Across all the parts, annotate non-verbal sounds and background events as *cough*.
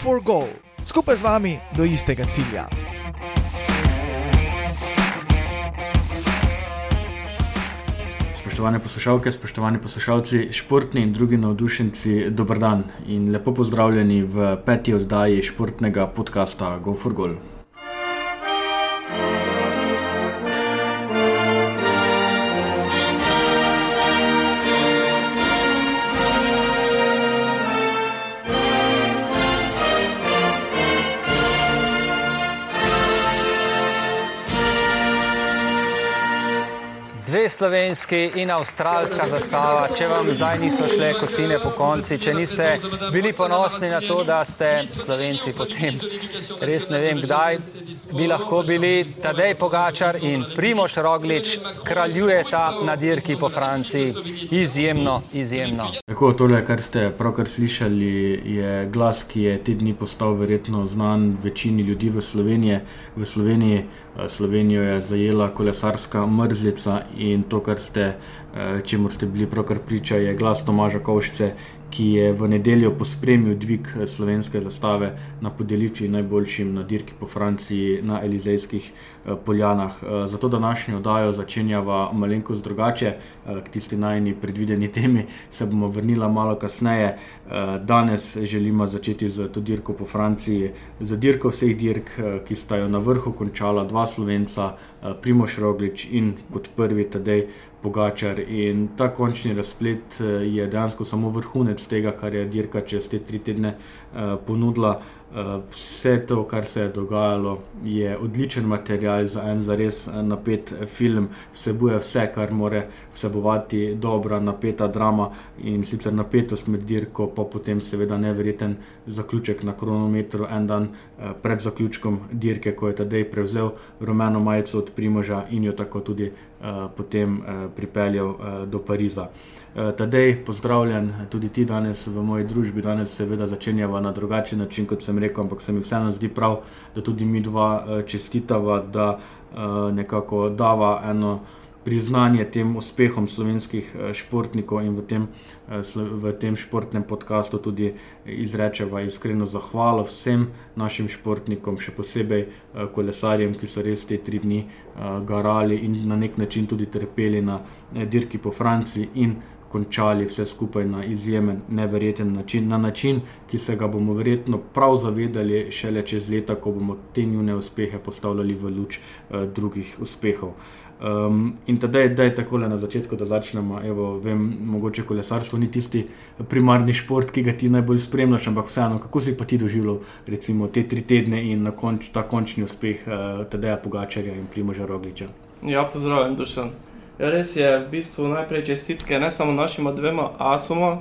for goal, skupaj z vami do istega cilja. Spoštovane poslušalke, spoštovani poslušalci, športni in drugi navdušenci, dober dan in lepo pozdravljeni v peti oddaji športnega podcasta Go for Goal. Slovenski in avstralska zastava, če vam zdaj niso šle kocine po konci, če niste bili ponosni na to, da ste slovenci, potem res ne vem, kdaj bi lahko bili Tadej Pogačar in Primoš Roglič, kraljujeta na dirki po Franciji. Izjemno, izjemno. Tako, tole, kar ste pravkar slišali, je glas, ki je te dni postal verjetno znan večini ljudi v Sloveniji. V Sloveniji Slovenijo je zajela kolesarska mrzlica in to, kar ste, eh, čemu ste bili pravkar priča, je glas Tomaža Kovšce, ki je v nedeljo pospremil dvig eh, slovenske zastave na podelitvi najboljšim na dirki po Franciji na Elizejskih eh, poljanah. Zato današnjo oddajo začenjava malenkost drugače, k tisti najni predvideni *laughs* temi se bomo vrnila malo kasneje. Danes želimo začeti z to dirko po Franciji, z dirko vseh dirk, ki sta jo na vrhu končala dva slovenca, Primoš Roglič in kot prvi Tadej Pogačar. In ta končni razplet je dejansko samo vrhunec tega, kar je dirka čez te tri tedne ponudila. Vse to, kar se je dogajalo, je odličen material za en zares napet film, vsebuje vse, kar more vsebovati dobra, napeta drama in sicer napetost med dirko, pa potem seveda neverjeten zaključek na kronometru, en dan pred zaključkom dirke, ko je Tadej prevzel rumeno majico od Primoža in jo tako tudi potem pripeljal do Pariza. Tadej, pozdravljen tudi ti danes v moji družbi, danes seveda začenjava na drugačen način, kot sem rekel, ampak se mi vseeno zdi prav, da tudi mi dva čestitava, da nekako dava eno priznanje tem uspehom slovenskih športnikov in v tem, v tem športnem podkastu tudi izrečeva iskreno zahvalo vsem našim športnikom, še posebej kolesarjem, ki so res te tri dni garali in na nek način tudi trpeli na dirki po Franciji in končali vse skupaj na izjemen, neverjeten način, na način, ki se ga bomo verjetno prav zavedali šele čez leta, ko bomo te njihove uspehe postavljali v luč uh, drugih uspehov. Um, in tedaj, da je tako na začetku, da začnemo. Evo, vem, mogoče kolesarstvo ni tisti primarni šport, ki ga ti najbolj spremljaš, ampak vseeno, kako si pa ti doživljal recimo, te tri tedne in konč, ta končni uspeh uh, Tadeja Pogačarja in Primoža Rogliča. Ja, pozdravljen, dušen. Ja, res je, v bistvu najprej čestitke ne samo našima dvema asoma,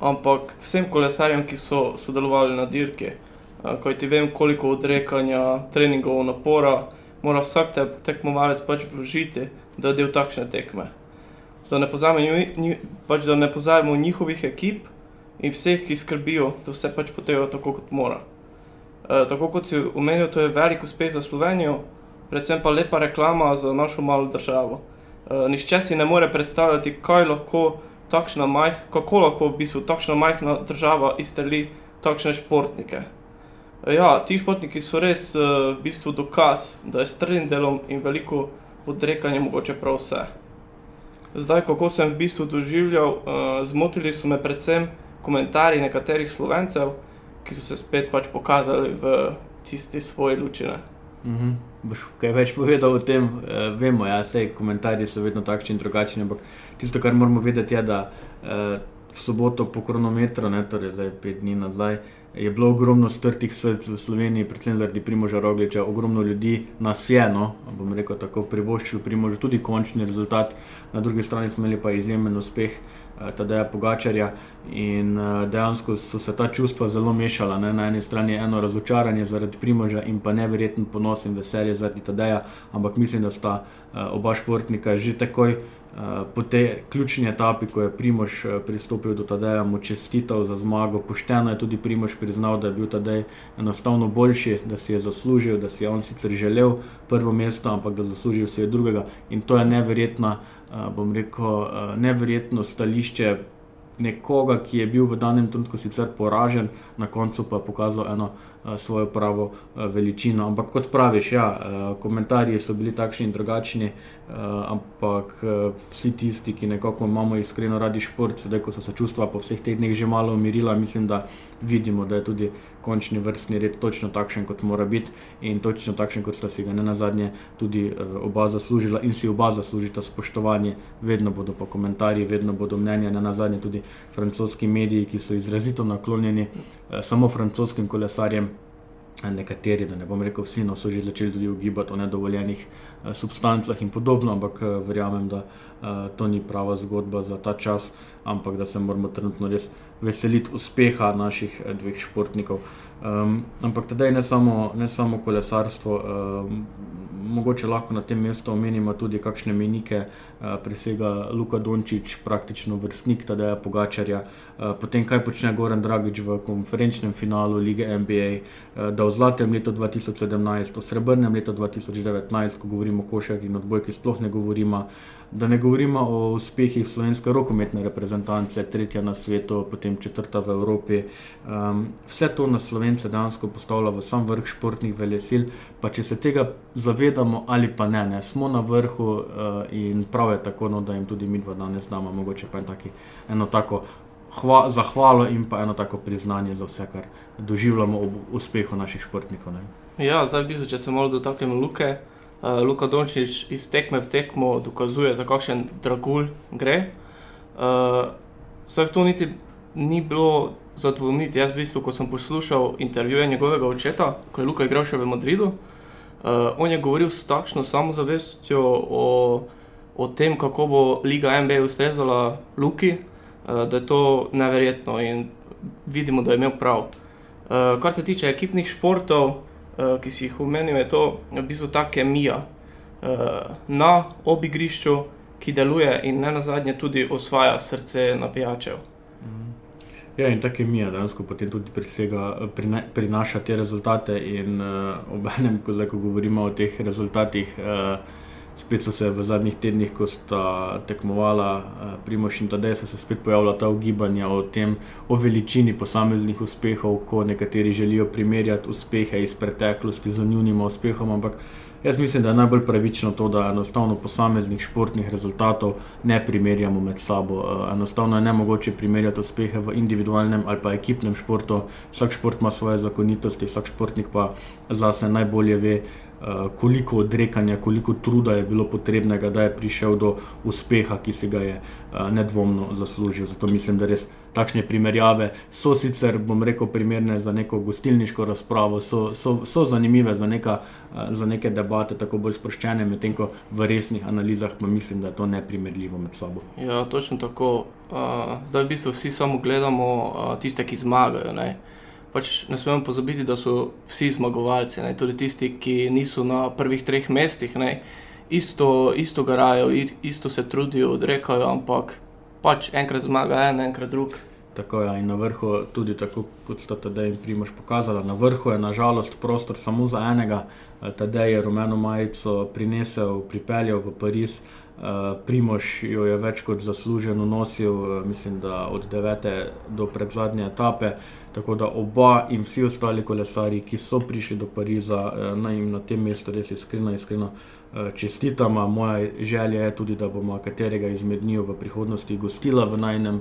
ampak vsem kolesarjem, ki so sodelovali na dirki. Kaj ti vem, koliko odrekanja, treningov, napora mora vsak te, tekmovalec pač vložiti, da je del takšne tekme. Da ne pozabimo pač, pozab njihovih ekip in vseh, ki skrbijo, da vse pač potejo tako, kot mora. E, tako kot si omenil, to je velik uspeh za Slovenijo, predvsem pa lepa reklama za našo malo državo. Uh, nihče si ne more predstavljati, kaj lahko takšna majhna, kako lahko v bistvu takšna majhna država izstreli takšne športnike. Ja, ti športniki so res uh, v bistvu dokaz, da je s trdim delom in veliko odrekanja mogoče prav vse. Zdaj, kako sem v bistvu doživljal, uh, zmotili so me predvsem komentarji nekaterih slovencev, ki so se spet pač pokazali v tisti svoji lučine. Mm -hmm. Boš kaj več povedal o tem? Uh, vemo, ja, vse komentarji so vedno takšni in drugačni. Ampak tisto, kar moramo vedeti, je, da uh, v soboto po kronometru, ne, torej zdaj pet dni nazaj, je bilo ogromno strtih src v Sloveniji, predvsem zaradi Primoža Rogliča. Ogromno ljudi nas je, no, bom rekel tako, privoščilo Primožu tudi končni rezultat, na drugi strani smo imeli pa izjemen uspeh. Eh, Tadeja Pogačarja in uh, dejansko so se ta čustva zelo mešala. Ne? Na eni strani je eno razočaranje zaradi Primoža in pa neverjeten ponos in veselje zaradi Tadeja, ampak mislim, da sta uh, oba športnika že takoj po tej ključni etapi, ko je Primož uh, pristopil do Tadeja, mu čestital za zmago. Pošteno je tudi Primož priznal, da je bil Tadej enostavno boljši, da si je zaslužil, da si je on sicer želel prvo mesto, ampak da zaslužil si je drugega in to je neverjetna bom rekel, neverjetno stališče nekoga, ki je bil v danem trenutku sicer poražen, na koncu pa pokazal eno uh, svojo pravo uh, veličino. Ampak kot praviš, ja, uh, komentarji so bili takšni in drugačni, ampak vsi tisti, ki nekako imamo iskreno radi šport, sedaj ko so se čustva po vseh teh dneh že malo umirila, mislim, da vidimo, da je tudi končni vrstni red točno takšen, kot mora biti in točno takšen, kot sta si ga ne na zadnje tudi oba zaslužila in si oba zaslužita spoštovanje. Vedno bodo pa komentarji, vedno bodo mnenja, ne na zadnje tudi francoski mediji, ki so izrazito naklonjeni samo francoskim kolesarjem. Nekateri, da ne bom rekel vsi, no, so že začeli tudi ugibati o nedovoljenih uh, substancah in podobno, ampak uh, verjamem, da uh, to ni prava zgodba za ta čas, ampak da se moramo trenutno res veseliti uspeha naših uh, dveh športnikov. Um, ampak tedaj ne samo, ne samo kolesarstvo, um, mogoče lahko na tem mestu omenimo tudi kakšne menike, uh, presega Luka Dončić, praktično vrstnik tega Pogačarja, uh, potem kaj počne Goran Dragič v konferenčnem finalu lige NBA, uh, da v zlatem letu 2017, v srebrnem letu 2019, ko govorimo o košarki in odbojki, sploh ne govorimo. Da ne govorimo o uspehih slovenske rokometne reprezentance, tretja na svetu, potem četrta v Evropi. Um, vse to nas slovence dejansko postavlja v sam vrh športnih velesil. Pa če se tega zavedamo ali pa ne, ne smo na vrhu uh, in prav je tako, no, da jim tudi mi dva danes damo, mogoče pa taki, eno tako hva, zahvalo in pa eno tako priznanje za vse, kar doživljamo ob uspehu naših športnikov. Ne. Ja, zdaj bi se, če se malo dotaknem Luke. Uh, Luka Dončić iz tekme v tekmo dokazuje, za kakšen dragulj gre. Uh, Vse to niti ni bilo za dvomiti. Jaz, v bistvu, ko sem poslušal intervjuje njegovega očeta, ko je Luka igral še v Madridu, uh, on je govoril s takšno samozavestjo o, o tem, kako bo Liga NBA ustrezala Luki, uh, da je to neverjetno in vidimo, da je imel prav. Uh, kar se tiče ekipnih športov, ki si jih omenil, je to v bistvu ta kemija uh, na obigrišču, ki deluje in ne na zadnje tudi osvaja srce napijačev. Ja, in ta kemija dejansko potem tudi presega, prine, prinaša te rezultate. In uh, obenem, ko, ko govorimo o teh rezultatih, uh, spet so se v zadnjih tednih, ko sta tekmovala uh, Primoš in Tadej, se spet pojavlja ta ugibanja o tem, o veličini posameznih uspehov, ko nekateri želijo primerjati uspehe iz preteklosti z njunima uspehoma. Ampak Jaz mislim, da je najbolj pravično to, da enostavno posameznih športnih rezultatov ne primerjamo med sabo. Eh, enostavno je ne mogoče primerjati uspehe v individualnem ali pa ekipnem športu. Vsak šport ima svoje zakonitosti, vsak športnik pa zase najbolje ve, eh, koliko odrekanja, koliko truda je bilo potrebnega, da je prišel do uspeha, ki si ga je eh, nedvomno zaslužil. Zato mislim, da res takšne primerjave so sicer, bom rekel, primerne za neko gostilniško razpravo, so, so, so zanimive za, neka, za neke debate, tako bolj sproščene, medtem ko v resnih analizah pa mislim, da je to neprimerljivo med sabo. Ja, točno tako. Uh, zdaj v bistvu vsi samo gledamo uh, tiste, ki zmagajo. Ne? Pač ne smemo pozabiti, da so vsi zmagovalci, ne? tudi tisti, ki niso na prvih treh mestih. Ne? Isto, isto garajo, isto se trudijo, odrekajo, ampak pač enkrat zmaga en, enkrat drug. Tako je, in na vrhu, tudi tako kot sta Tadej in Primož pokazala, na vrhu je nažalost prostor samo za enega. Tadej je rumeno majico prinesel, pripeljal v Pariz, Primož jo je več kot zasluženo nosil, mislim, da od 9. do predzadnje etape. Tako da oba in vsi ostali kolesari, ki so prišli do Pariza, naj jim na tem mestu res iskreno, iskreno čestitamo. Moja želja je tudi, da bomo katerega izmed njih v prihodnosti gostila v najnem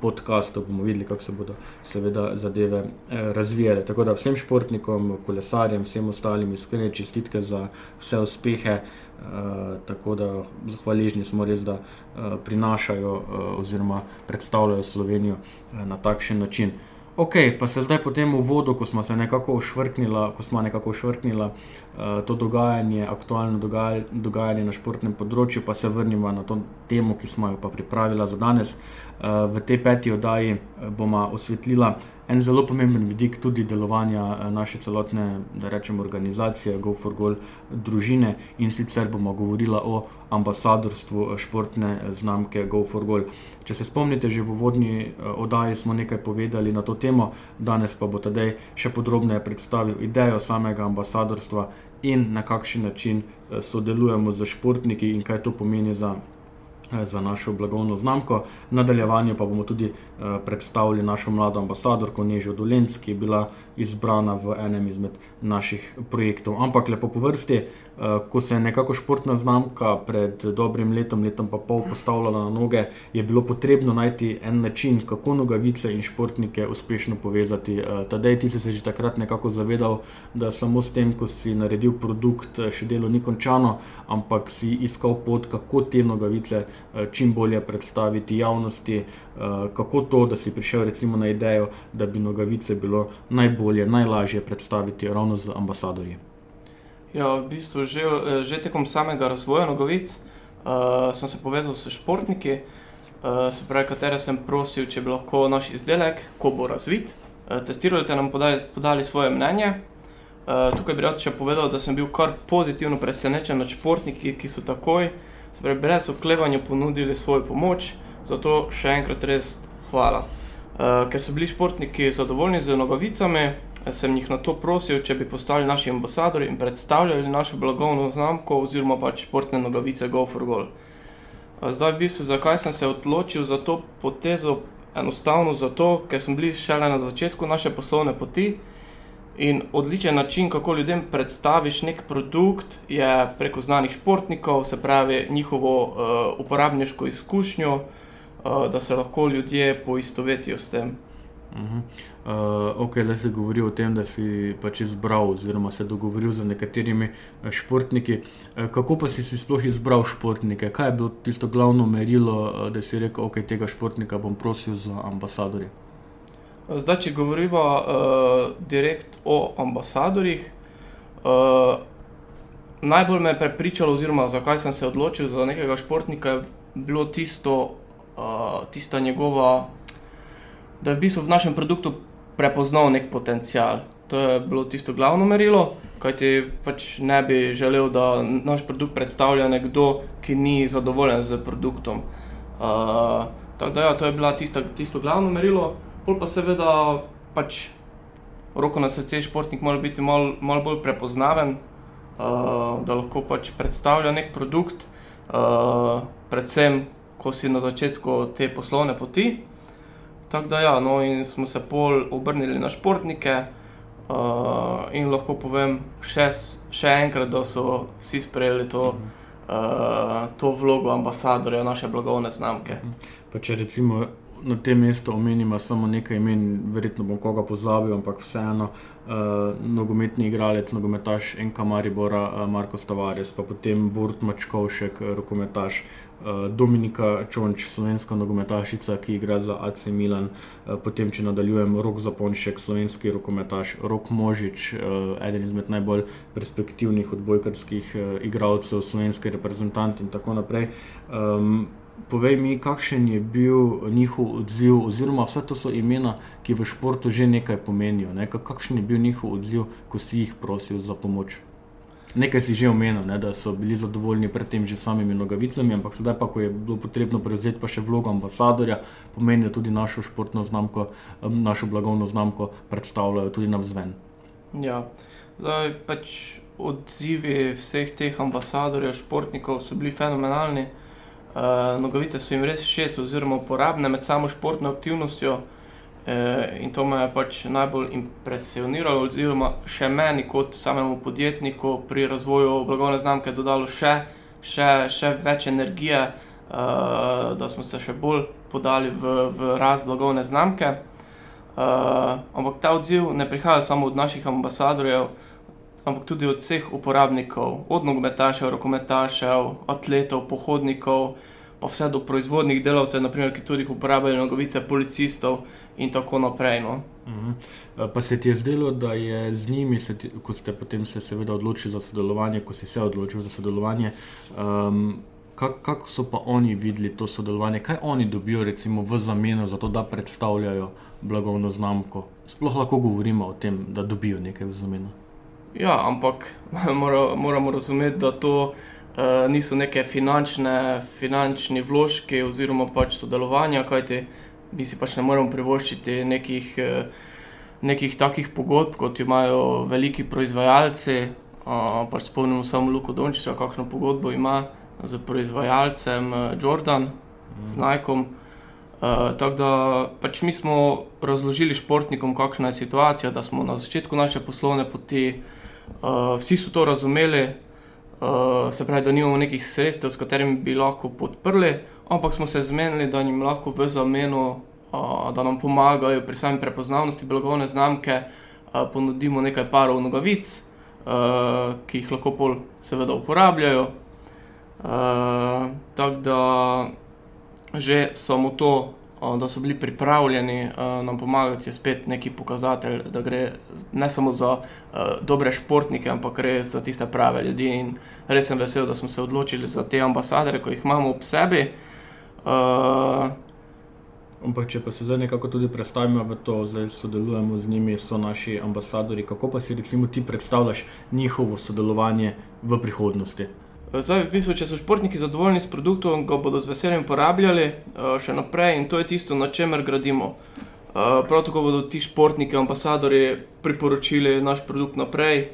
podkastu, bomo videli, kako se bodo seveda zadeve razvijale. Tako da vsem športnikom, kolesarjem, vsem ostalim iskrene čestitke za vse uspehe. Uh, tako da hvaležni smo res, da uh, prinašajo uh, oziroma predstavljajo Slovenijo na takšen način. Ok, pa se zdaj po tem uvodu, ko smo se nekako ošvrknila, ko smo nekako ošvrknila uh, to dogajanje, aktualno dogajanje, dogajanje na športnem področju, pa se vrnimo na to temo, ki smo jo pa pripravila za danes. Uh, v tej peti oddaji bomo osvetlila en zelo pomemben vidik tudi delovanja eh, naše celotne, da rečemo, organizacije Go for Goal družine in sicer bomo govorili o ambasadorstvu eh, športne eh, znamke Go for Goal. Če se spomnite, že v vodni oddaji smo nekaj povedali na to temo, danes pa bo tedaj še podrobneje predstavil idejo samega ambasadorstva in na kakšen način sodelujemo z športniki in kaj to pomeni za za našo blagovno znamko. V nadaljevanju pa bomo tudi predstavili našo mlado ambasadorko Nežo Dolenc, ki je bila izbrana v enem izmed naših projektov. Ampak lepo po vrsti, ko se je nekako športna znamka pred dobrim letom, letom pa pol postavljala na noge, je bilo potrebno najti en način, kako nogavice in športnike uspešno povezati. Tadej, ti si se že takrat nekako zavedal, da samo s tem, ko si naredil produkt, še delo ni končano, ampak si iskal pot, kako te nogavice čim bolje predstaviti javnosti, kako to, da si prišel recimo na idejo, da bi nogavice bilo najbolje, najlažje predstaviti ravno z ambasadorji. Ja, v bistvu že, že tekom samega razvoja nogavic, sem se povezal s športniki, se pravi, katere sem prosil, če bi lahko naš izdelek, ko bo razvit, testirali ter nam podali svoje mnenje. tukaj bi rad še povedal, da sem bil kar pozitivno presenečen nad športniki, ki so takoj, se pravi brez oklevanja ponudili svojo pomoč, zato še enkrat res hvala. Ker so bili športniki zadovoljni z nogavicami, sem jih nato prosil, če bi postali naši ambasadorji in predstavljali našo blagovno znamko oziroma pač športne nogavice Go for Gol. zdaj v bistvu, zakaj sem se odločil za to potezo? Enostavno zato, ker smo bili šele na začetku naše poslovne poti in odličen način, kako ljudem predstaviš neki produkt, je preko znanih športnikov, se pravi njihovo, uporabniško izkušnjo, da se lahko ljudje poistovetijo s tem. okej, zdaj si govoril o tem, da si pač izbral oziroma se dogovoril z nekaterimi, športniki. kako pa si si sploh izbral športnike? Kaj je bilo tisto glavno merilo, da si rekel: "Okej, tega športnika bom prosil za ambasadorja." zdaj, če govoriva, direkt o ambasadorjih, najbolj me je prepričalo, oziroma zakaj sem se odločil za nekega športnika, je bilo tisto, tista njegova, da je v bistvu v našem produktu prepoznal neki potencial. To je bilo tisto glavno merilo, kajti pač ne bi želel, da naš produkt predstavlja nekdo, ki ni zadovoljen s produktom. tako da ja, to je bila tista, tisto glavno merilo, pol pa seveda pač roko na srce, športnik mora biti malo, malo bolj prepoznaven, da lahko pač predstavlja neki produkt, predvsem ko si na začetku te poslovne poti. Tako da ja, no, in smo se pol obrnili na športnike, in lahko povem še še enkrat, da so vsi sprejeli to, to vlogo ambasadorja naše blagovne znamke. Pa če recimo na tem mestu omeniva samo nekaj imen, verjetno bom koga pozabil, ampak vseeno. nogometni igralec, nogometaš NK Maribora, Marko Stavares, pa potem Borut Mačkovšek, rokometaš, Dominika Čonč, slovenska nogometašica, ki igra za AC Milan, potem če nadaljujem, Rok Zaponšek, slovenski rokometaš, Rok Možič, eden izmed najbolj perspektivnih odbojkarskih, igralcev, slovenski reprezentant in tako naprej. povej mi, kakšen je bil njihov odziv oziroma vse to so imena, ki v športu že nekaj pomenijo, ne, kakšen je bil njihov odziv, ko si jih prosil za pomoč? Nekaj si že omenil, ne, da so bili zadovoljni pred tem že samimi nogavicami, ampak sedaj pa, ko je bilo potrebno prevzeti pa še vlogo ambasadorja, pomeni, da tudi našo športno znamko, našo blagovno znamko predstavljajo tudi navzven. Ja. Zdaj pač odzivi vseh teh ambasadorjev, športnikov so bili fenomenalni. nogavice so jim res všeč oziroma uporabne med samo športno aktivnostjo, in to me je pač najbolj impresioniralo oziroma še meni kot samemu podjetniku pri razvoju blagovne znamke dodalo še, še, še več energije, da smo se še bolj podali v, v rast blagovne znamke. ampak ta odziv ne prihaja samo od naših ambasadorjev, ampak tudi od vseh uporabnikov, od nogometašev, rokometašev, atletov, pohodnikov pa vse do proizvodnih delavcev, na primer, ki tudi uporabljajo nogavice, policistov in tako naprej, no. pa se ti je zdelo, da je z njimi ti, ko ste potem se seveda odločili za sodelovanje, ko si se odločil za sodelovanje, kako so pa oni videli to sodelovanje, kaj oni dobijo recimo v zameno za to, da predstavljajo blagovno znamko? Sploh lahko govorimo o tem, da dobijo nekaj v zameno? Ja, ampak *laughs* moramo razumeti, da to, niso neke finančne, finančni vložki oziroma pač sodelovanja, kajti mi si pač ne moremo privoščiti nekih, nekih takih pogodb, kot imajo veliki proizvajalci, pač spomnimo samo Luko Dončića, kakšno pogodbo ima z proizvajalcem Jordan, z Nikom. Uh, tako da pač mi smo razložili športnikom, kakšna je situacija, da smo na začetku naše poslovne poti, uh, vsi so to razumeli, se pravi, da nimamo nekih sredstev, s katerimi bi lahko podprli, ampak smo se zmenili, da jim lahko v zameno, uh, da nam pomagajo pri sami prepoznavnosti blagovne znamke, uh, ponudimo nekaj parov nogavic, uh, ki jih lahko pol seveda uporabljajo. Uh, tako da že samo to, da so bili pripravljeni nam pomagati, je spet neki pokazatelj, da gre ne samo za dobre športnike, ampak res za tiste prave ljudi. In res sem vesel, da smo se odločili za te ambasadore, ki jih imamo ob sebi. Ampak, če pa se zdaj nekako tudi predstavimo v to, da sodelujemo z njimi, so naši ambasadori, kako pa si recimo ti predstavljaš njihovo sodelovanje v prihodnosti? Zdaj, v bistvu, če so športniki zadovoljni s produktom, ga bodo z veseljem uporabljali uh, še naprej in to je tisto, na čemer gradimo. Uh, prav tako bodo ti športniki, ambasadori priporočili naš produkt naprej,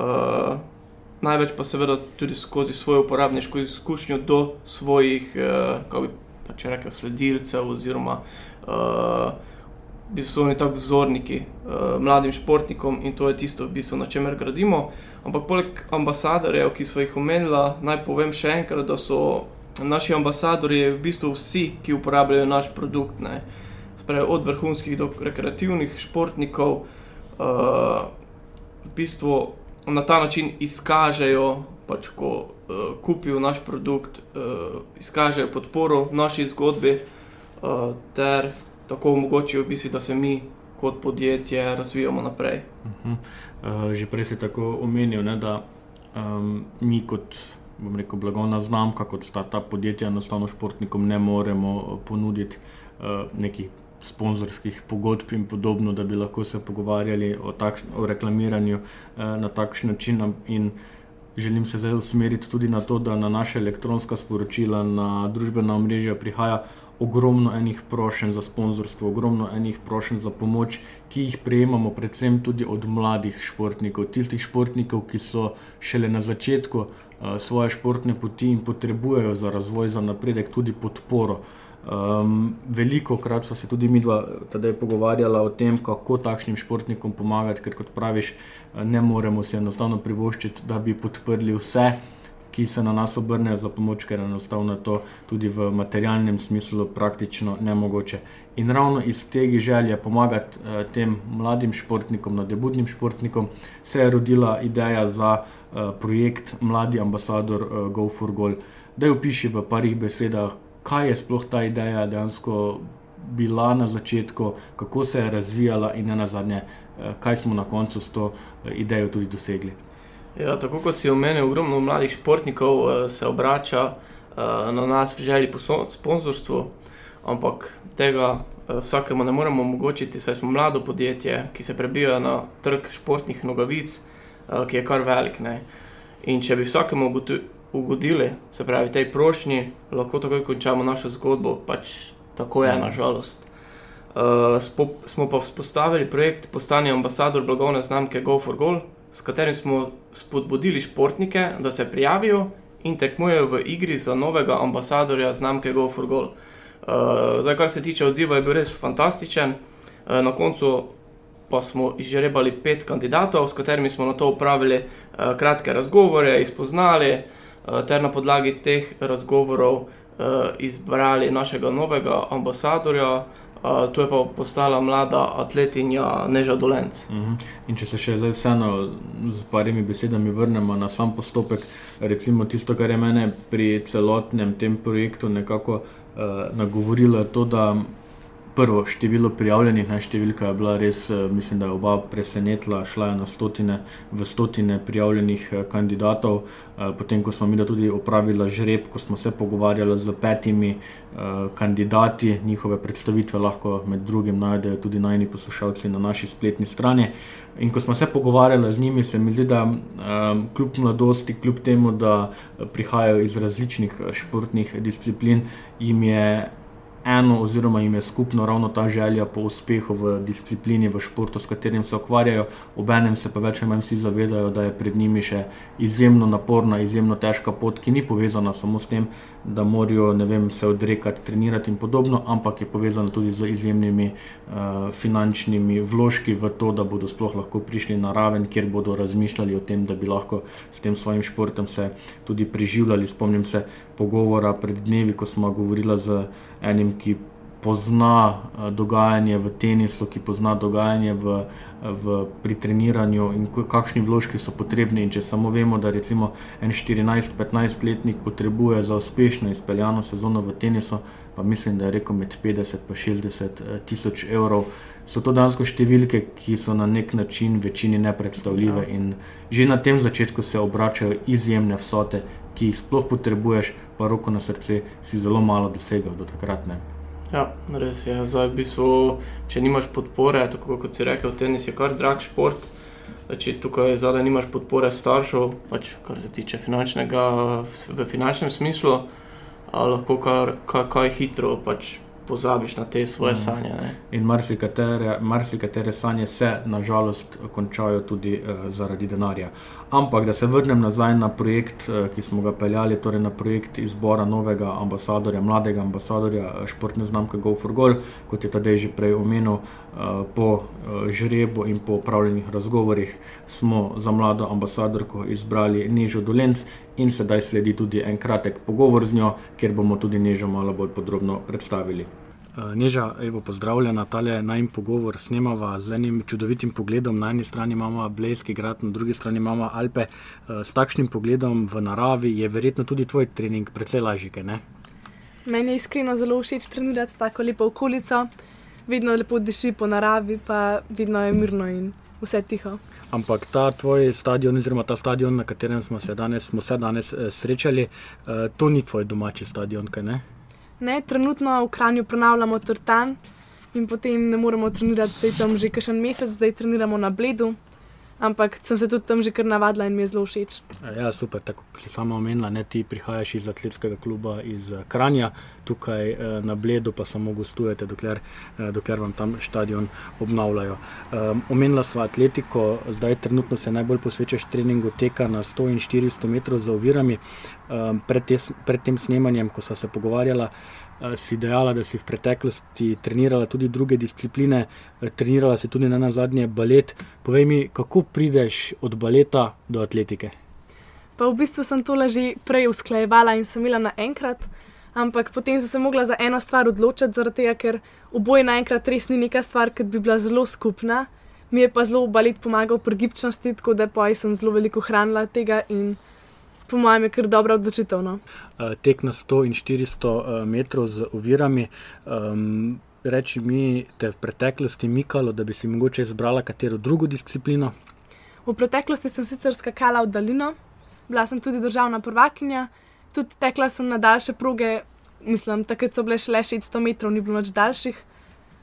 uh, največ pa seveda tudi skozi svojo uporabniško izkušnjo do svojih, kako bi pač rekel, sledilcev oziroma uh, v bistvu so oni tako vzorniki uh, mladim športnikom in to je tisto, v bistvu, na čemer gradimo. Ampak poleg ambasadorjev, ki so jih omenila, naj povem še enkrat, da so naši ambasadori v bistvu vsi, ki uporabljajo naš produkt. Spravi, od vrhunskih do rekreativnih športnikov, uh, v bistvu na ta način izkažejo, pač, ko uh, kupijo naš produkt, uh, izkažejo podporo naši zgodbi. Uh, ter tako omogočijo, v bistvu, da se mi kot podjetje razvijamo naprej. Uh -huh. uh, že prej si tako omenil, ne, da um, mi kot rekel, blagovna znamka, kot sta ta podjetja, enostavno športnikom ne moremo ponuditi uh, nekih. Sponzorskih pogodb in podobno, da bi lahko se pogovarjali o, takš, o reklamiranju eh, na takšen način. In želim se zdaj usmeriti tudi na to, da na naše elektronska sporočila, na družbena omrežja prihaja ogromno enih prošenj za sponzorstvo, ogromno enih prošenj za pomoč, ki jih prejemamo, predvsem tudi od mladih športnikov, tistih športnikov, ki so šele na začetku uh, svoje športne poti in potrebujejo za razvoj, za napredek tudi podporo. Um, veliko krat smo se tudi mi dva tedaj pogovarjali o tem, kako takšnim športnikom pomagati, ker kot praviš, ne moremo si enostavno privoščiti, da bi podprli vse ki se na nas obrnejo za pomoč, ker je enostavno to tudi v materialnem smislu praktično nemogoče. In ravno iz tega želje pomagati eh, tem mladim športnikom, nadebudnim športnikom, se je rodila ideja za eh, projekt Mladi ambasador eh, Go for Goal. Da jo piši v parih besedah, kaj je sploh ta ideja dejansko bila na začetku, kako se je razvijala in ne na zadnje, eh, kaj smo na koncu s to eh, idejo tudi dosegli. Ja, tako kot si omenil, ogromno mladih športnikov uh, se obrača uh, na nas v želji po sponzorstvu, ampak tega uh, vsakemu ne moremo omogočiti, saj smo mlado podjetje, ki se prebija na trg športnih nogavic, uh, ki je kar velik. Ne? In če bi vsakemu ugodili, se pravi, tej prošnji, lahko takoj končamo našo zgodbo, pač tako je, nažalost. Uh, smo pa vzpostavili projekt Postanje ambasador blagovne znamke Go for Goal s katerim smo spodbudili športnike, da se prijavijo in tekmujejo v igri za novega ambasadorja znamke Go for Goal. Uh, zdaj, kar se tiče odziva, je bil res fantastičen. Uh, na koncu pa smo izžrebali pet kandidatov, s katerimi smo na to upravili uh, kratke razgovore, izpoznali uh, ter na podlagi teh razgovorov uh, izbrali našega novega ambasadorja tu je pa postala mlada atletinja Neža Dolence. Uh mhm. -huh. Če se še zdaj vseeno z parimi besedami vrnemo na sam postopek, recimo tisto, kar je mene pri celotnem tem projektu nekako uh, nagovorilo, je to, da prvo število prijavljenih, ne številka je bila res, eh, mislim, da je oba presenetila, šla je na stotine, v stotine prijavljenih eh, kandidatov. Eh, potem, ko smo mi tudi opravili žreb, ko smo se pogovarjali z petimi kandidati, njihove predstavitve lahko med drugim najdejo tudi najni poslušalci na naši spletni strani. In ko smo se pogovarjali z njimi, se mi zdi, da um, kljub mladosti, kljub temu, da prihajajo iz različnih športnih disciplin, jim je eno, oziroma jim je skupno ravno ta želja po uspehu v disciplini, v športu, s katerim se ukvarjajo, obenem se pa več ali manj vsi zavedajo, da je pred njimi še izjemno naporna, izjemno težka pot, ki ni povezana samo s tem, da morajo vem, se odrekati, trenirati in podobno, ampak je povezana tudi z izjemnimi uh, finančnimi vložki v to, da bodo sploh lahko prišli na raven, kjer bodo razmišljali o tem, da bi lahko s tem svojim športom se tudi preživljali. Spomnim se pogovora pred dnevi, ko smo govorili z enim, ki pozna uh, dogajanje v tenisu, ki pozna dogajanje v, v, pri treniranju in kakšni vložki so potrebni. In če samo vemo, da recimo en 14-15 letnik potrebuje za uspešno izpeljano sezono v tenisu, pa mislim, da je rekel med 50 in 60 uh, tisoč evrov. So to dejansko številke, ki so na nek način večini nepredstavljive, ja. in že na tem začetku se obračajo izjemne vsote, ki jih sploh potrebuješ, pa roko na srce, si zelo malo dosegal do takrat. Ne. Ja, res je. Zdaj, v bistvu, če nimaš podpore, tako kot si rekel, tenis je kar drag šport. Če tukaj zadaj nimaš podpore staršev, pač, kar se tiče finančnega, v finančnem smislu, lahko kar, kar, kar hitro pač, pozabiš na te svoje mm. sanje. Ne? In marsikatere, marsikatere sanje se nažalost končajo tudi uh, zaradi denarja. Ampak, da se vrnem nazaj na projekt, uh, ki smo ga peljali, torej na projekt izbora novega ambasadorja, mladega ambasadorja uh, športne znamke Go for Goal, kot je tadej že prej omenil, uh, po žrebu in po upravljenih razgovorih smo za mlado ambasadorko izbrali Nežo Dolenc. In sedaj sledi tudi en kratek pogovor z njo, kjer bomo tudi Nežo malo bolj podrobno predstavili. Eh, Neža, evo, pozdravljena, ta je najmen pogovor, snemava z enim čudovitim pogledom. Na eni strani imamo Blejski grad, na drugi strani imamo Alpe. Eh, s takšnim pogledom v naravi je verjetno tudi tvoj trening precej lažji. Meni je iskreno zelo všeč trenirati tako lepo okolico, vedno lepo diši po naravi, pa vedno je mirno in vse tiho. Ampak ta tvoj stadion, oziroma ta stadion, na katerem smo se danes, smo se danes eh, srečali, to ni tvoj domači stadion, kaj ne? Ne, trenutno v Kranju prenavljamo trtan in potem ne moremo trenirati, zdaj tam že kakšen mesec, zdaj treniramo na bledu. Ampak sem se tudi tam že kar navadila in mi je zelo všeč. Ja, super, tako kot si sama omenila, ne ti prihajaš iz atletskega kluba iz eh, Kranja, tukaj eh, na Bledu pa samo gostujete, dokler, eh, dokler vam tam stadion obnavljajo. Um, omenila sva atletiko, zdaj trenutno se najbolj posvečaš treningu teka na 100 in 400 metrov za ovirami. Um, pred, te, pred tem snemanjem, ko sva se pogovarjala, si dejala, da si v preteklosti trenirala tudi druge discipline, uh, trenirala si tudi na zadnje balet. Povej mi, kako prideš od baleta do atletike? Pa v bistvu sem to že prej usklajevala in sem imela naenkrat ampak potem sem se mogla za eno stvar odločiti, zaradi tega, ker oboje naenkrat res ni neka stvar, ki bi bila zelo skupna. Mi je pa zelo balet pomagal pri gibčnosti, tako da pa sem zelo veliko hranila tega in po mojem je kar dobra odločitev. No. Uh, tek na 100 in 400 uh, metrov z ovirami. Um, reči mi, te v preteklosti mikalo, da bi si mogoče izbrala katero drugo disciplino? V preteklosti sem sicer skakala v daljino, bila sem tudi državna prvakinja tudi tekla sem na daljše proge, mislim, takrat so bile šele 600 metrov, ni bilo več daljših.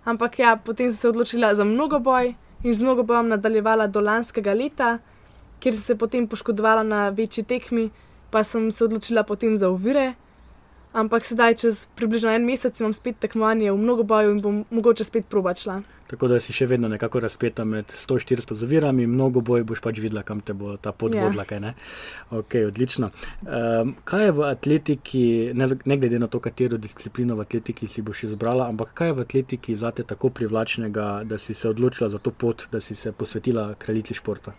Ampak ja, potem sem se odločila za mnogo boj in z mnogo bojem nadaljevala do lanskega leta, kjer sem se potem poškodovala na večji tekmi, pa sem se odločila potem za ovire. Ampak sedaj, čez približno en mesec, imam spet tekmovanje v mnogo boju in bom mogoče spet probačla. Tako da si še vedno nekako razpeta med 100-400 zovirami, mnogo boj boš pač videla, kam te bo ta pot ja. vodila. Yeah. Ok, odlično. Um, kaj je v atletiki, ne, ne glede na to, katero disciplino v atletiki si boš izbrala, ampak kaj je v atletiki zate tako privlačnega, da si se odločila za to pot, da si se posvetila kraljici športa?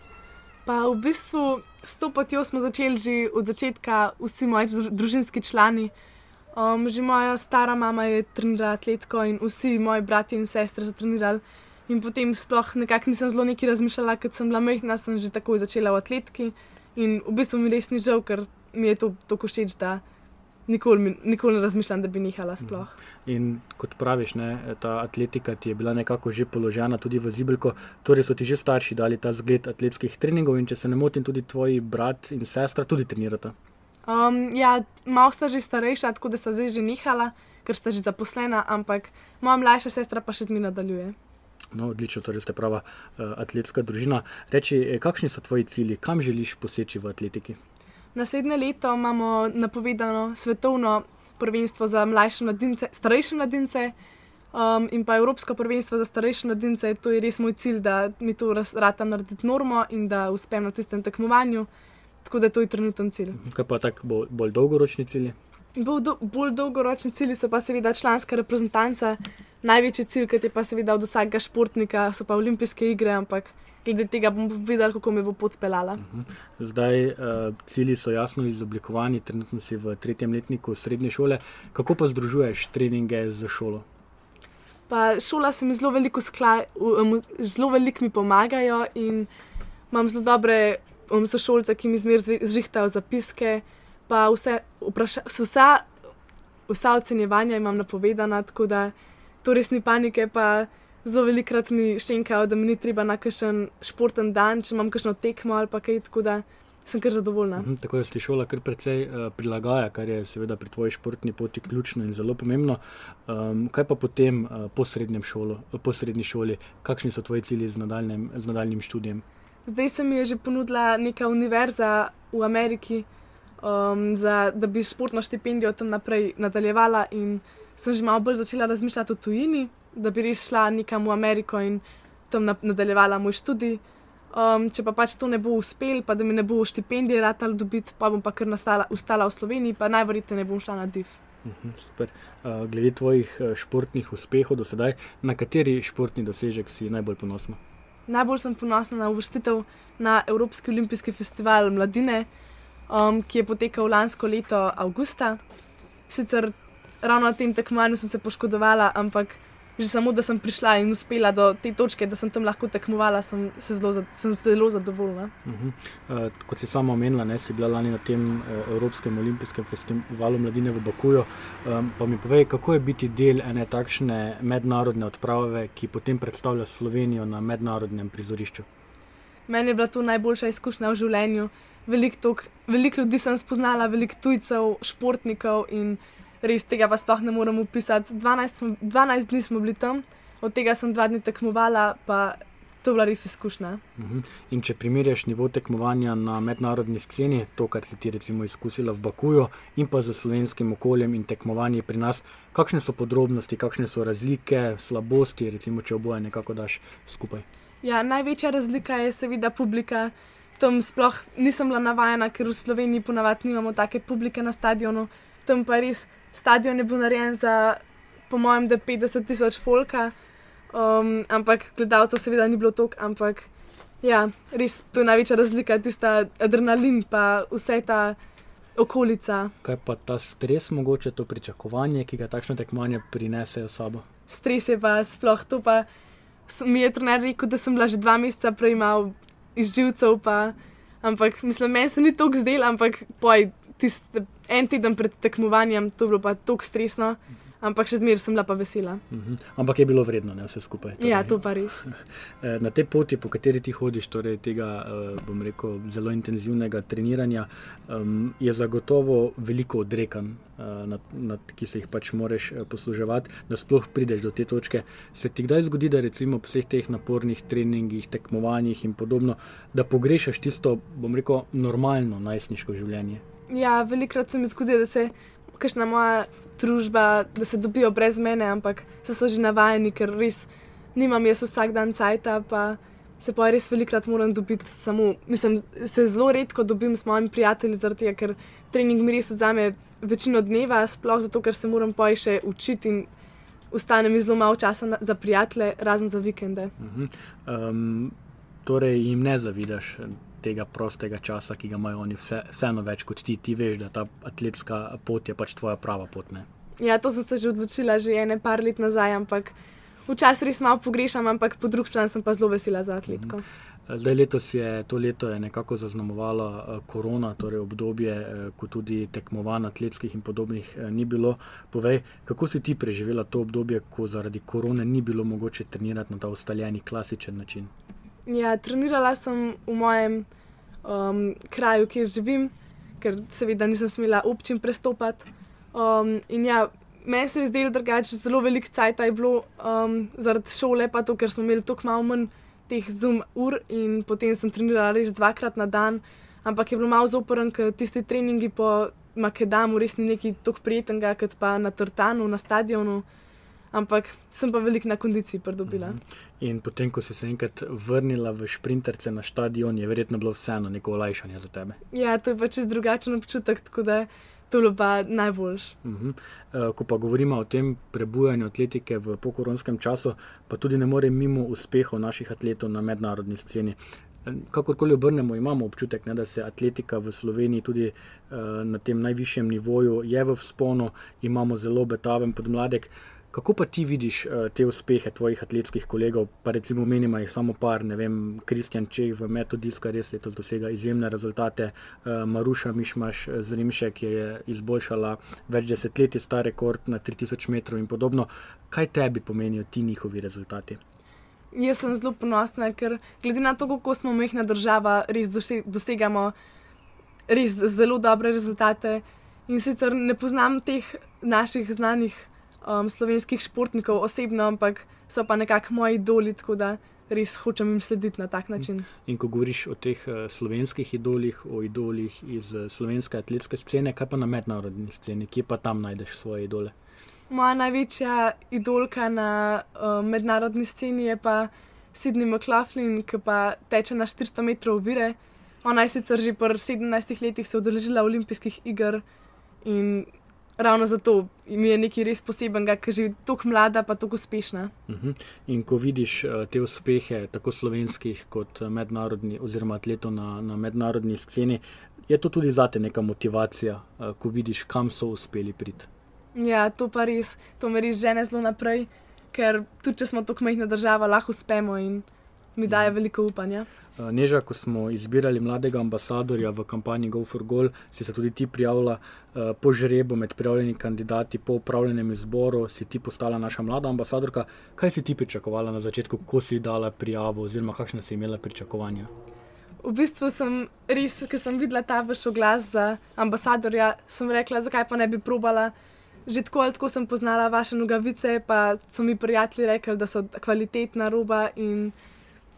Pa v bistvu s to potjo smo začeli že od začetka, vsi moji družinski člani. Um, že moja stara mama je trenirala atletiko in vsi moji bratje in sestre so trenirali. In potem sploh nekako nisem zelo neki razmišljala, ker sem bila majhna, sem že takoj začela v atletiki. In v bistvu mi res ni žal, ker mi je to tako všeč, da nikoli, nikoli ne razmišljam, da bi nehala sploh. Mhm. In kot praviš, ne, ta atletika ti je bila nekako že položena tudi v zibelko, torej so ti že starši dali ta zgled atletskih treningov in če se ne motim, tudi tvoji brat in sestra tudi trenirata. Um, ja, malo sta že starejša, tako da sta zdaj že nihala, ker sta že zaposlena, ampak moja mlajša sestra pa še zmeraj nadaljuje. No, odlično, torej ste prava uh, atletska družina. Reči, eh, kakšni so tvoji cilji, kam želiš poseči v atletiki? Naslednje leto imamo napovedano svetovno prvenstvo za mlajše mladince, starejše mladince. Um, in pa Evropsko prvenstvo za starejše mladince, to je res moj cilj, da mi to rata narediti normo in da uspem na tistem tekmovanju. Tako da to je trenuten cilj. Kaj pa tako bolj, bolj dolgoročni cilji? Bolj, do, bolj dolgoročni cilji so pa seveda članska reprezentanca. Največji cilj, ki je pa seveda od vsakega športnika, so pa olimpijske igre, ampak glede tega bom videl, kako me bo pot pelala. Mhm. Zdaj, uh, cilji so jasno izoblikovani, trenutno si v tretjem letniku srednje šole. Kako pa združuješ treninge z šolo? Pa šola se mi zelo veliko, skla, zelo veliko mi pomagajo in imam zelo dobre um, sošolce, ki mi zmeraj zrihtajajo zapiske. Pa vse, vpraša, vsa, vsa ocenjevanja imam napovedana, tako da to res ni panike. Pa zelo velikrat mi šenkajo, da mi ni treba na kakšen športen dan, če imam kakšno tekmo ali kaj. Tako da sem kar zadovoljna. Mhm, tako da si šola kar precej uh, prilagaja, kar je seveda pri tvoji športni poti ključno in zelo pomembno. Um, kaj pa potem uh, po, šolo, po srednji šoli, kakšni so tvoji cilji z, z nadaljnim študijem? Zdaj se mi je že ponudila neka univerza v Ameriki, um, za, da bi športno štipendijo tam naprej nadaljevala. In sem že malo bolj začela razmišljati o tujini, da bi res šla nekam v Ameriko in tam nadaljevala moj študij. Um, če pa pač to ne bo uspel, pa da mi ne bo štipendije ratal dobiti, pa bom pa kar nastala, ustala v Sloveniji, pa najverjetneje ne bom šla na div. Mhm, super. Uh, glede tvojih uh, športnih uspehov do sedaj, na kateri športni dosežek si najbolj ponosna? Najbolj sem ponosna na uvrstitev na Evropski olimpijski festival mladine, um, ki je potekal lansko leto avgusta. Sicer ravno na tem tekmovanju sem se poškodovala, ampak že samo, da sem prišla in uspela do te točke, da sem tam lahko tekmovala, sem, se zelo, sem zelo zadovoljna. Uh -huh. uh, kot si sama omenila, ne, si bila lani na tem uh, Evropskem olimpijskem festivalu mladine v Bakuju. Um, pa mi povej, kako je biti del ene takšne mednarodne odprave, ki potem predstavlja Slovenijo na mednarodnem prizorišču? Meni je bila to najboljša izkušnja v življenju. Veliko velik ljudi sem spoznala, veliko tujcev, športnikov in res tega pa sploh ne morem opisati. 12, 12 dni smo bili tam, od tega sem dva dni tekmovala, pa to je bila res izkušnja. Mhm. In če primerjaš nivo tekmovanja na mednarodni sceni, to, kar si ti recimo izkusila v Bakuju, in pa z slovenskim okoljem in tekmovanje pri nas, kakšne so podrobnosti, kakšne so razlike, slabosti, recimo, če oboje nekako daš skupaj. Ja, največja razlika je seveda publika. Tam sploh nisem bila navajena, ker v Sloveniji ponavadi nimamo take publike na stadionu, tam pa res stadion je bil narejen za, po mojem, 50 tisoč folka, um, ampak gledalcev seveda ni bilo toliko, ampak ja, res to je največja razlika, tista adrenalin pa vse ta. Okolica. Kaj pa ta stres, mogoče to pričakovanje, ki ga takšno tekmovanje prinese v sabo? Stres je pa sploh to. Pa mi je trener rekel, da sem bila že dva meseca prej malo izživcev, pa, ampak mislim, meni se ni toliko zdelo, ampak poj, tiste en teden pred tekmovanjem, to je bilo pa tako stresno, ampak še zmeraj sem bila pa vesela. Uh mhm. -huh. Ampak je bilo vredno, ne vse skupaj. Torej. Ja, to pa res. *laughs* Eh, na tej poti, po kateri ti hodiš, torej tega, eh, bom rekel, zelo intenzivnega treniranja, um, je zagotovo veliko odrekanj, uh, ki se jih pač moraš posluževati, da sploh prideš do te točke. Se ti kdaj zgodi, da recimo po vseh teh napornih treningih, tekmovanjih in podobno, da pogrešaš tisto, bom rekel, normalno najstniško življenje? Ja, velikrat se mi zgodi, da se kakšna moja družba, da se dobijo brez mene, ampak so se že navajeni, ker res nimam jaz vsak dan cajta, pa se pa res velikrat moram dobiti samo. Mislim, se zelo redko dobim s mojimi prijatelji, tega, ker trening mi res vzame večino dneva, sploh zato, ker se moram pa še učiti in ustane mi zelo malo časa na, za prijatelje, razen za vikende. Uh -huh. um, torej jim ne zavidaš tega prostega časa, ki ga imajo oni, vse, vseeno več kot ti. Ti veš, da ta atletska pot je pač tvoja prava pot. Ne? Ja, to sem se že odločila, že ene par let nazaj, ampak včasih res malo pogrešam, ampak po drugi strani sem pa zelo vesela za atletko. Mhm. Zdaj, letos je to leto je nekako zaznamovala eh, korona, torej obdobje, eh, ko tudi tekmovanj atletskih in podobnih eh, ni bilo. Povej, kako si ti preživela to obdobje, ko zaradi korone ni bilo mogoče trenirati na ta ustaljeni klasičen način? Ja, trenirala sem v mojem um, kraju, kjer živim, ker seveda nisem smela občin prestopati. Um, in ja, meni se je zdelo drugače, zelo velik cajt je bilo um, zaradi šole, pa to, ker smo imeli tako malo manj teh zum ur in potem sem trenirala res dvakrat na dan. Ampak je bilo malo zoporen, ker tisti treningi po Makedamu res ni nekaj tako prijetnega, kot pa na Tortanu, na stadionu. Ampak sem pa veliko na kondiciji pridobila. Mhm. In potem, ko si se enkrat vrnila v šprinterce na stadion, je verjetno bilo vseeno neko olajšanje za tebe. Ja, to je pa čez drugačen občutek, tako da to je pa najboljš. Uh -huh. uh, ko pa govorimo o tem prebujanju atletike v pokoronskem času, pa tudi ne more mimo uspehov naših atletov na mednarodni sceni. Kakorkoli obrnemo, imamo občutek, ne, da se atletika v Sloveniji tudi uh, na tem najvišjem nivoju je v sponu, imamo zelo betaven podmladek. Kako pa ti vidiš uh, te uspehe tvojih atletskih kolegov, pa recimo menimo jih samo par, ne vem, Kristjan Čeh v metodiska res letos dosega izjemne rezultate, uh, Maruša Mišmaš z Rimšek je izboljšala več desetletij star rekord na 3000 metrov in podobno. Kaj tebi pomenijo ti njihovi rezultati? Jaz sem zelo ponosna, ker glede na to, kako smo mehna država, res dosegamo res zelo dobre rezultate. In sicer ne poznam teh naših znanih um, slovenskih športnikov osebno, ampak so pa nekako moji idoli, tako da res hočem jim slediti na tak način. In ko govoriš o teh uh, slovenskih idolih, o idolih iz uh, slovenske atletske scene, kaj pa na mednarodni sceni, kje pa tam najdeš svoje idole? Moja največja idolka na uh, mednarodni sceni je pa Sidney McLaughlin, ki pa teče na 400 metrov vire. Ona je sicer že po 17 letih se udeležila olimpijskih iger in ravno zato mi je nekaj res posebenega, ker je tako mlada, pa tako uspešna. Uh mhm. -huh. In ko vidiš uh, te uspehe, tako slovenskih, kot eh, mednarodnih, oziroma atletov na, na mednarodni sceni, je to tudi zate neka motivacija, uh, ko vidiš, kam so uspeli priti. Ja, to pa res, to me res žene zelo naprej, ker tudi če smo tako majhna država, lahko uspemo in mi daje veliko upanja. Eh, Neža, ko smo izbirali mladega ambasadorja v kampanji Go for Goal, si se tudi ti prijavila eh, po žrebu med prijavljenimi kandidati, po upravljenem izboru, si ti postala naša mlada ambasadorka. Kaj si ti pričakovala na začetku, ko si dala prijavo, oziroma kakšne si imela pričakovanja? V bistvu sem res, ker sem videla ta vaš oglas za ambasadorja, sem rekla, zakaj pa ne bi probala. Že tako ali tako sem poznala vaše nogavice, pa so mi prijatelji rekli, da so kvalitetna roba in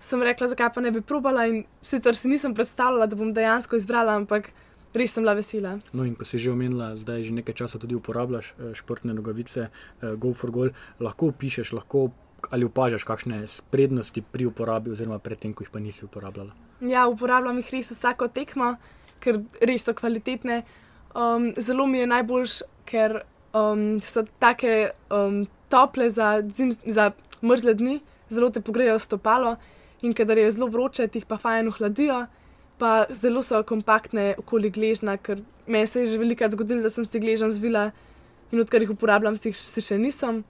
sem rekla, zakaj pa ne bi probala. In sicer si nisem predstavljala, da bom dejansko izbrala, ampak res sem bila vesela. No, in ko si že omenila, zdaj že nekaj časa tudi uporabljaš eh, športne nogavice, eh, Go for Goal, lahko pišeš, lahko ali opažaš kakšne prednosti pri uporabi, oziroma predtem, ko jih pa nisi uporabljala. Ja, uporabljam jih res vsako tekmo, ker res so kvalitetne. Um, zelo mi je najboljš, ker um, so tako um, tople za, za mrzle dni, zelo te pogrejo stopalo in kadar je zelo vroče, ti pa fajn ohladijo, pa zelo so kompaktne okoli gležna, ker meni se je že velikokrat zgodilo, da sem si gležen zvila in odkar jih uporabljam, si, si še nisem.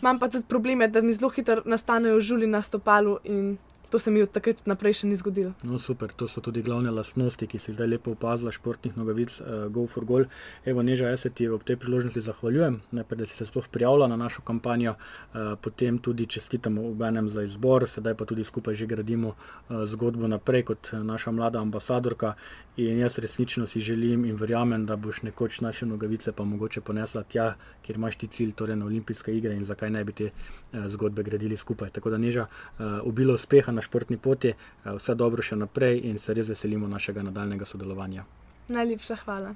Imam pa tudi probleme, da mi zelo hitro nastanejo žuli na stopalu in To se mi od takrat naprej še ni zgodilo. No, super, to so tudi glavne lastnosti, ki si zdaj lepo opazila, športnih nogavic, uh, Go for Goal. Evo, Neža, jaz se ti ob tej priložnosti zahvaljujem, najprej, da si se sploh prijavila na našo kampanjo, uh, potem tudi čestitamo v enem za izbor, sedaj pa tudi skupaj že gradimo uh, zgodbo naprej kot naša mlada ambasadorka. In jaz resnično si želim in verjamem, da boš nekoč naše nogavice pa mogoče ponesla tja, kjer imaš ti cilj, torej na olimpijske igre in zakaj ne bi te uh, zgodbe gradili skupaj. Tako da, Neža, uh, obilo uspeha na športni poti, eh, vse dobro še naprej in se res veselimo našega nadaljnega sodelovanja. Najlepša hvala.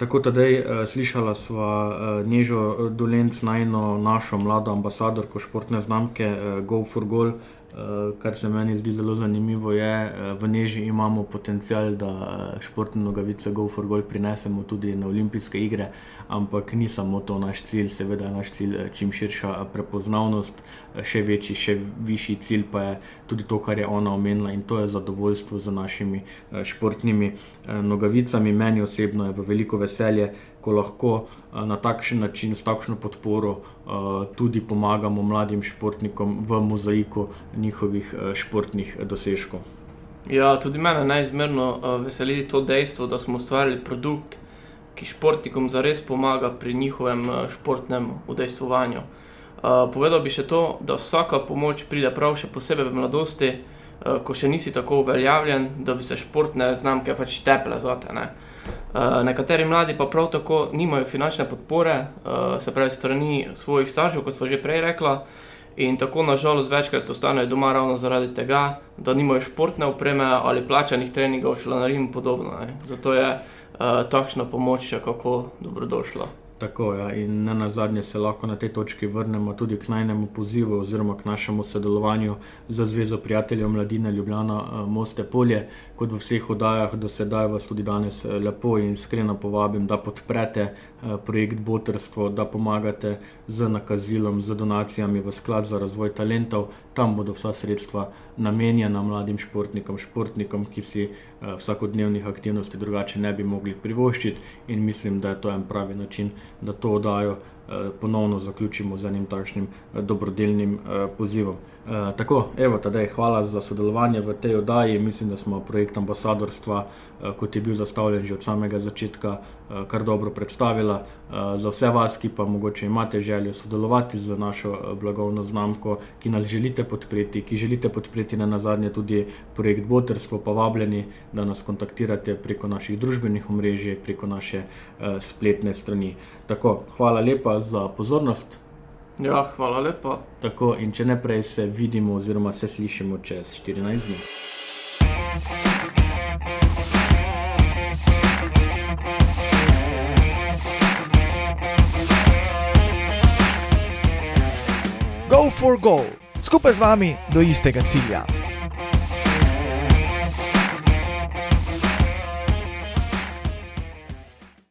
Tako da je uh, slišala sva uh, Nežo Dolence, najno našo mlado ambasadorko športne znamke Go for Goal. Uh, kar se meni zdi zelo zanimivo, je, uh, v Neži imamo potencial, da uh, športne nogavice Go for Goal prinesemo tudi na olimpijske igre, ampak ni samo to naš cilj, seveda je naš cilj čim širša prepoznavnost, še večji, še višji cilj pa je tudi to, kar je ona omenila in to je zadovoljstvo z našimi športnimi nogavicami. Meni osebno je v veliko veselje, ko lahko na takšen način, s takšno podporo, tudi pomagamo mladim športnikom v mozaiku njihovih športnih dosežkov. Ja, tudi mene najizmerno veseli to dejstvo, da smo ustvarili produkt, ki športnikom zares pomaga pri njihovem športnem udejstvovanju. Povedal bi še to, da vsaka pomoč pride prav še posebej v mladosti, ko še nisi tako uveljavljen, da bi se športne znamke pač teple zate. Ne? Uh, nekateri mladi pa prav tako nimajo finančne podpore, se pravi, strani svojih staršev, kot smo že prej rekli, in tako nažalost večkrat ostanejo doma ravno zaradi tega, da nimajo športne opreme ali plačanih treningov, šlanarij in podobno. Ne. Zato je uh, takšna pomoč je kako dobrodošla. Tako je, ja. in na zadnje se lahko na tej točki vrnemo tudi k najnemu pozivu oziroma k našemu sodelovanju za Zvezo prijateljev Mladine Ljubljana eh, Moste Polje. Kot v vseh oddajah do sedaj vas tudi danes eh, lepo in iskreno povabim, da podprete eh, projekt Botrstvo, da pomagate z nakazilom, z donacijami v sklad za razvoj talentov. Tam bodo vsa sredstva namenjena mladim športnikom, športnikom, ki si vsakodnevnih aktivnosti drugače ne bi mogli privoščiti in mislim, da je to en pravi način da to oddajo eh, ponovno zaključimo z enim takšnim eh, dobrodelnim eh, pozivom. Eh, tako, evo, tadej, hvala za sodelovanje v tej oddaji. Mislim, da smo projekt ambasadorstva, eh, kot je bil zastavljen že od samega začetka, eh, kar dobro predstavili. Eh, za vse vas, ki pa mogoče imate željo sodelovati z našo eh, blagovno znamko, ki nas želite podpreti, ki želite podpreti na nazadnje tudi projekt Botrstvo, pa vabljeni, da nas kontaktirate preko naših družbenih omrežij, preko naše eh, spletne strani. Tako, hvala lepa za pozornost. Ja, hvala lepa. Tako, in če ne prej se vidimo, oziroma se slišimo čez 14 dni. Go for goal, skupaj z vami do istega cilja.